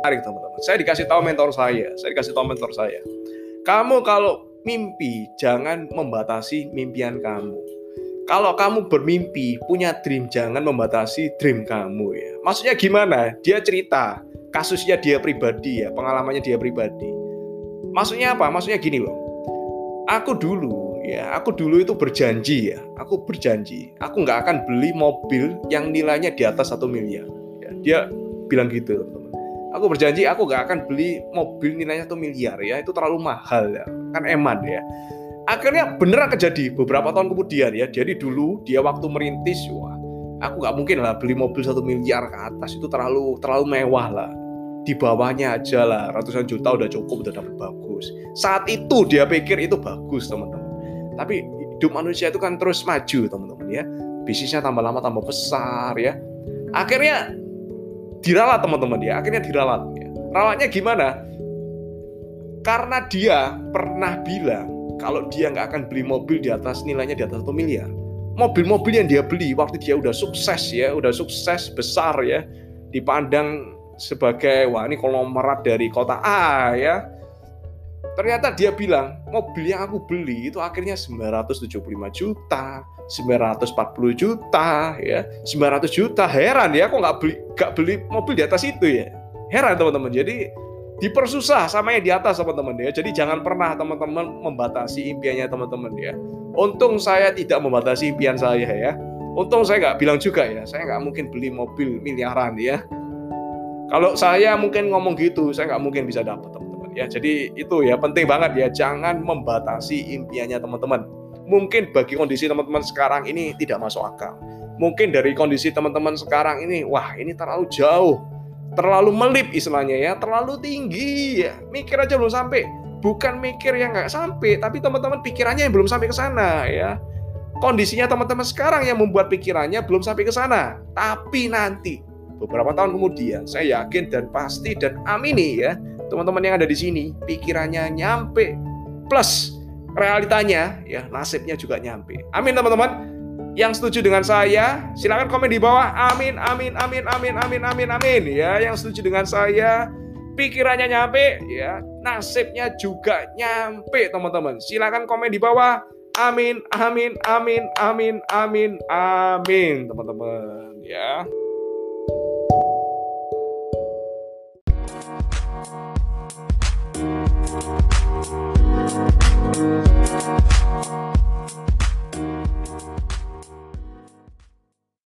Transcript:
menarik teman-teman. Saya dikasih tahu mentor saya, saya dikasih tahu mentor saya. Kamu kalau mimpi jangan membatasi mimpian kamu. Kalau kamu bermimpi, punya dream, jangan membatasi dream kamu ya. Maksudnya gimana? Dia cerita, kasusnya dia pribadi ya, pengalamannya dia pribadi. Maksudnya apa? Maksudnya gini loh. Aku dulu ya, aku dulu itu berjanji ya, aku berjanji, aku nggak akan beli mobil yang nilainya di atas satu miliar. Ya, dia bilang gitu teman-teman. Aku berjanji aku nggak akan beli mobil nilainya satu miliar ya, itu terlalu mahal ya, kan eman ya. Akhirnya beneran kejadi beberapa tahun kemudian ya jadi dulu dia waktu merintis wah aku nggak mungkin lah beli mobil satu miliar ke atas itu terlalu terlalu mewah lah. Di bawahnya aja lah ratusan juta udah cukup udah dapat bagus. Saat itu dia pikir itu bagus teman-teman. Tapi hidup manusia itu kan terus maju teman-teman ya. Bisnisnya tambah lama tambah besar ya. Akhirnya diralat teman-teman ya akhirnya diralat ya rawatnya gimana karena dia pernah bilang kalau dia nggak akan beli mobil di atas nilainya di atas satu miliar. Mobil-mobil yang dia beli waktu dia udah sukses ya, udah sukses besar ya, dipandang sebagai wah ini konglomerat dari kota A ya. Ternyata dia bilang mobil yang aku beli itu akhirnya 975 juta, 940 juta ya, 900 juta. Heran ya kok nggak beli nggak beli mobil di atas itu ya. Heran teman-teman. Jadi dipersusah sama yang di atas teman-teman ya. Jadi jangan pernah teman-teman membatasi impiannya teman-teman ya. Untung saya tidak membatasi impian saya ya. Untung saya nggak bilang juga ya, saya nggak mungkin beli mobil miliaran ya. Kalau saya mungkin ngomong gitu, saya nggak mungkin bisa dapat ya. Jadi itu ya penting banget ya, jangan membatasi impiannya teman-teman. Mungkin bagi kondisi teman-teman sekarang ini tidak masuk akal. Mungkin dari kondisi teman-teman sekarang ini, wah ini terlalu jauh terlalu melip istilahnya ya, terlalu tinggi ya. Mikir aja belum sampai. Bukan mikir yang nggak sampai, tapi teman-teman pikirannya yang belum sampai ke sana ya. Kondisinya teman-teman sekarang yang membuat pikirannya belum sampai ke sana. Tapi nanti beberapa tahun kemudian saya yakin dan pasti dan amini ya teman-teman yang ada di sini pikirannya nyampe plus realitanya ya nasibnya juga nyampe. Amin teman-teman. Yang setuju dengan saya, silahkan komen di bawah. Amin, amin, amin, amin, amin, amin, amin. Ya, yang setuju dengan saya, pikirannya nyampe, ya, nasibnya juga nyampe, teman-teman. Silahkan komen di bawah. Amin, amin, amin, amin, amin, amin, teman-teman. Ya.